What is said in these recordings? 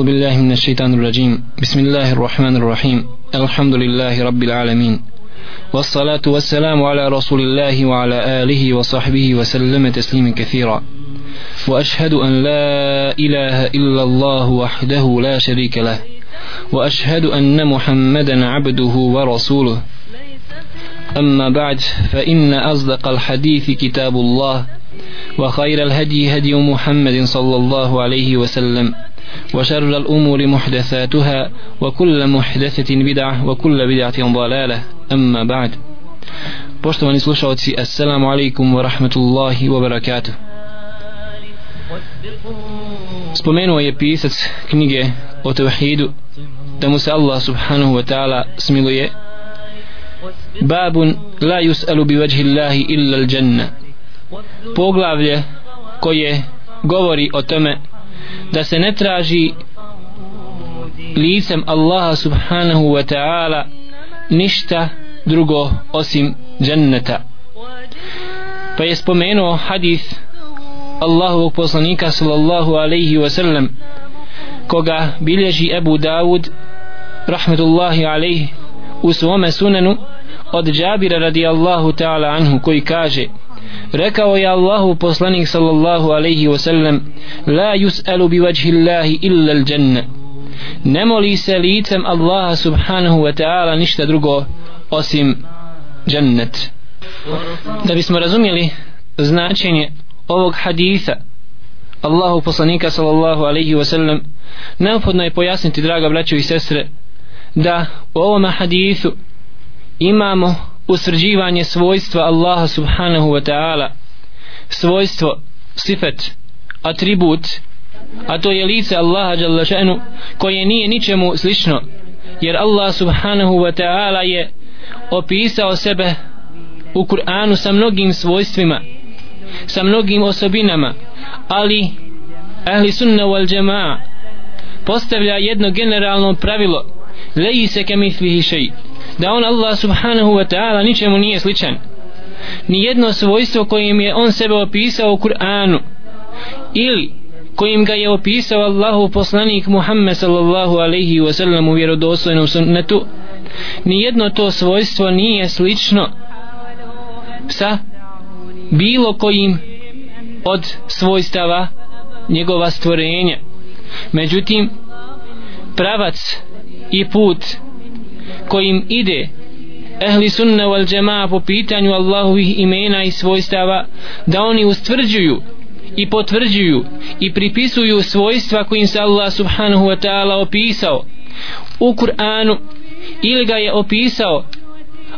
أعوذ بالله من الشيطان الرجيم. بسم الله الرحمن الرحيم. الحمد لله رب العالمين. والصلاة والسلام على رسول الله وعلى آله وصحبه وسلم تسليما كثيرا. وأشهد أن لا إله إلا الله وحده لا شريك له. وأشهد أن محمدا عبده ورسوله. أما بعد فإن أصدق الحديث كتاب الله وخير الهدي هدي محمد صلى الله عليه وسلم. وشر الأمور محدثاتها وكل محدثة بدعة وكل بدعة ضلالة أما بعد Poštovani slušalci, assalamu alaikum wa rahmatullahi wa barakatuh. Spomenuo je pisac knjige o tevhidu da mu se Allah subhanahu wa ta'ala smiluje Babun la yus'alu bi vajhi Allahi illa al janna Poglavlje koje govori o tome da se ne traži licem Allaha subhanahu wa ta'ala ništa drugo osim dženneta. Pa je spomenuo hadith Allahovog poslanika sallallahu alaihi wa sallam koga bilježi Ebu Dawud rahmetullahi alaihi u svome sunanu od Džabira radijallahu ta'ala anhu koji kaže rekao je Allahu poslanik sallallahu alaihi wasallam la yus'alu bi vajhi Allahi illa al janna ne moli se licem Allaha subhanahu wa ta'ala ništa drugo osim džennet. Da bismo razumjeli značenje ovog haditha Allahu poslanika sallallahu alaihi wa sallam neophodno je pojasniti draga braćo i sestre da u ovom hadithu imamo usrđivanje svojstva Allaha subhanahu wa ta'ala. Svojstvo sifet atribut a to je lice Allaha jalla še'nu koje nije ničemu slično jer Allah subhanahu wa ta'ala je opisao sebe u Kur'anu sa mnogim svojstvima sa mnogim osobinama ali ahli sunna wal jamaa postavlja jedno generalno pravilo leji se kemitlihi šeji da on Allah subhanahu wa ta'ala ničemu nije sličan. Ni jedno svojstvo kojim je on sebe opisao u Kur'anu ili kojim ga je opisao Allahu poslanik Muhammed sallallahu alaihi wa sallam u vjerodostojnom sunnetu ni jedno to svojstvo nije slično sa bilo kojim od svojstava njegova stvorenja. Međutim pravac i put kojim ide ehli sunna wal džemaa po pitanju Allahovih imena i svojstava da oni ustvrđuju i potvrđuju i pripisuju svojstva kojim se Allah subhanahu wa ta'ala opisao u Kur'anu ili ga je opisao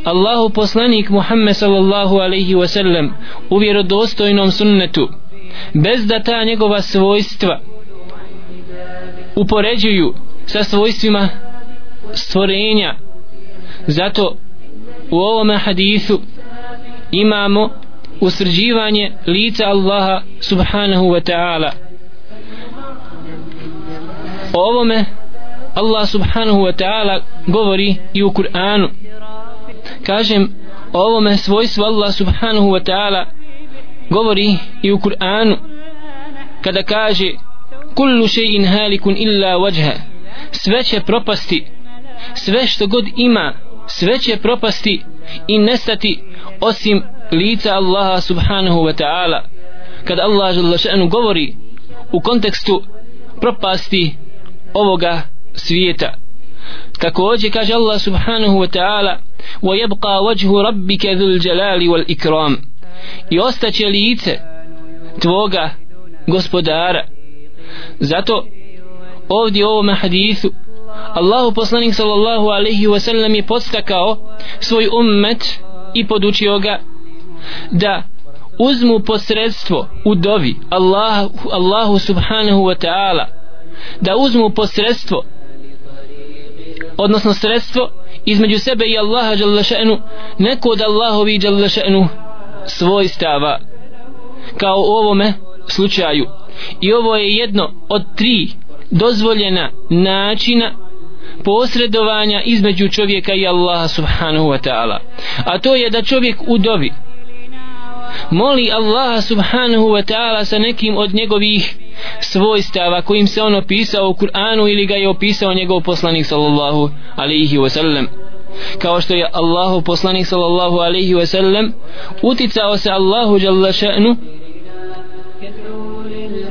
Allahu poslanik Muhammed sallallahu alaihi wa sallam u vjerodostojnom sunnetu bez da ta njegova svojstva upoređuju sa svojstvima stvorenja zato u ovom hadisu imamo usrđivanje lica Allaha subhanahu wa ta'ala. O ovome Allah subhanahu wa ta'ala govori i u Kur'anu. Kažem o ovome svojstvu Allah subhanahu wa ta'ala govori i u Kur'anu. Kada kaže kullu še'in halikun illa wajha. Sve će propasti. Sve što god ima sve će propasti i nestati osim lica Allaha subhanahu wa ta'ala kad Allah žele še'nu govori u kontekstu propasti ovoga svijeta također kaže Allah subhanahu wa ta'ala ويبقى وجه ربك ذو الجلال والإكرام i ostaće lice tvoga gospodara zato ovdje u ovom hadisu Allahu poslanik sallallahu alaihi wa sallam je podstakao svoj ummet i podučio ga da uzmu posredstvo u dovi Allahu, Allahu subhanahu wa ta'ala da uzmu posredstvo odnosno sredstvo između sebe i Allaha jalla še'nu neko od Allahovi jalla še'nu svojstava kao u ovome slučaju. I ovo je jedno od tri dozvoljena načina posredovanja između čovjeka i Allaha subhanahu wa ta'ala. A to je da čovjek u dobi moli Allaha subhanahu wa ta'ala sa nekim od njegovih svojstava kojim se on opisao u Kur'anu ili ga je opisao njegov poslanik sallallahu alaihi wa sallam. Kao što je Allahu poslanik sallallahu alaihi wa sallam uticao se Allahu jalla še'nu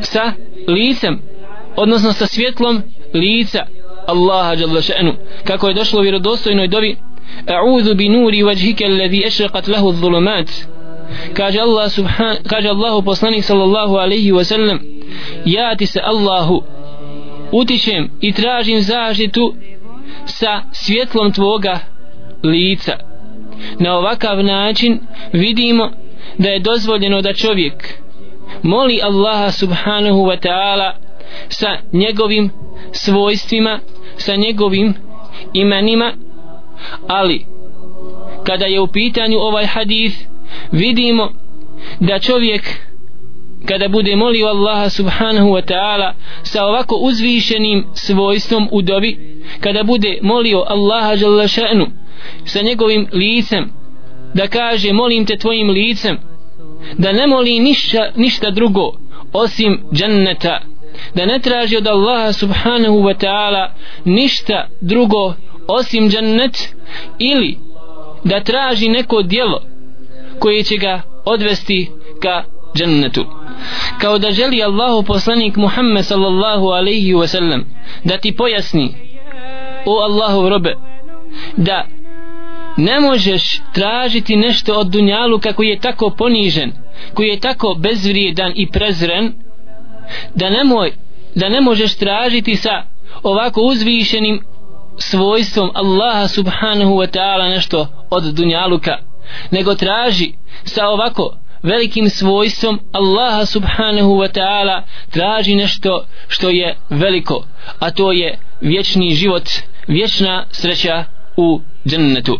sa licem odnosno sa svjetlom lica. Allaha jalla še'nu. Kako je došlo u vjerodostojnoj dobi A'udhu bi nuri vajhike alladhi ashraqat lahu dhulumat kaže Allah subhan kaže Allahu poslanik sallallahu alejhi ve sellem ja ti se Allahu utičem i tražim zaštitu sa svjetlom tvoga lica. Na ovakav način vidimo da je dozvoljeno da čovjek moli Allaha subhanahu wa ta'ala sa njegovim svojstvima sa njegovim imenima ali kada je u pitanju ovaj hadis vidimo da čovjek kada bude molio Allaha subhanahu wa ta'ala sa ovako uzvišenim svojstvom u dobi kada bude molio Allaha jalla ša'nu sa njegovim licem da kaže molim te tvojim licem da ne moli ništa, ništa drugo osim džanneta da ne traži od Allaha subhanahu wa ta'ala ništa drugo osim džennet ili da traži neko dijelo koje će ga odvesti ka džennetu. Kao da želi Allahu poslanik Muhammed sallallahu alaihi wa sallam da ti pojasni o Allahu robe da ne možeš tražiti nešto od dunjalu kako je tako ponižen koji je tako bezvrijedan i prezren da nemoj da ne možeš tražiti sa ovako uzvišenim svojstvom Allaha subhanahu wa ta'ala nešto od dunjaluka nego traži sa ovako velikim svojstvom Allaha subhanahu wa ta'ala traži nešto što je veliko a to je vječni život vječna sreća u džennetu.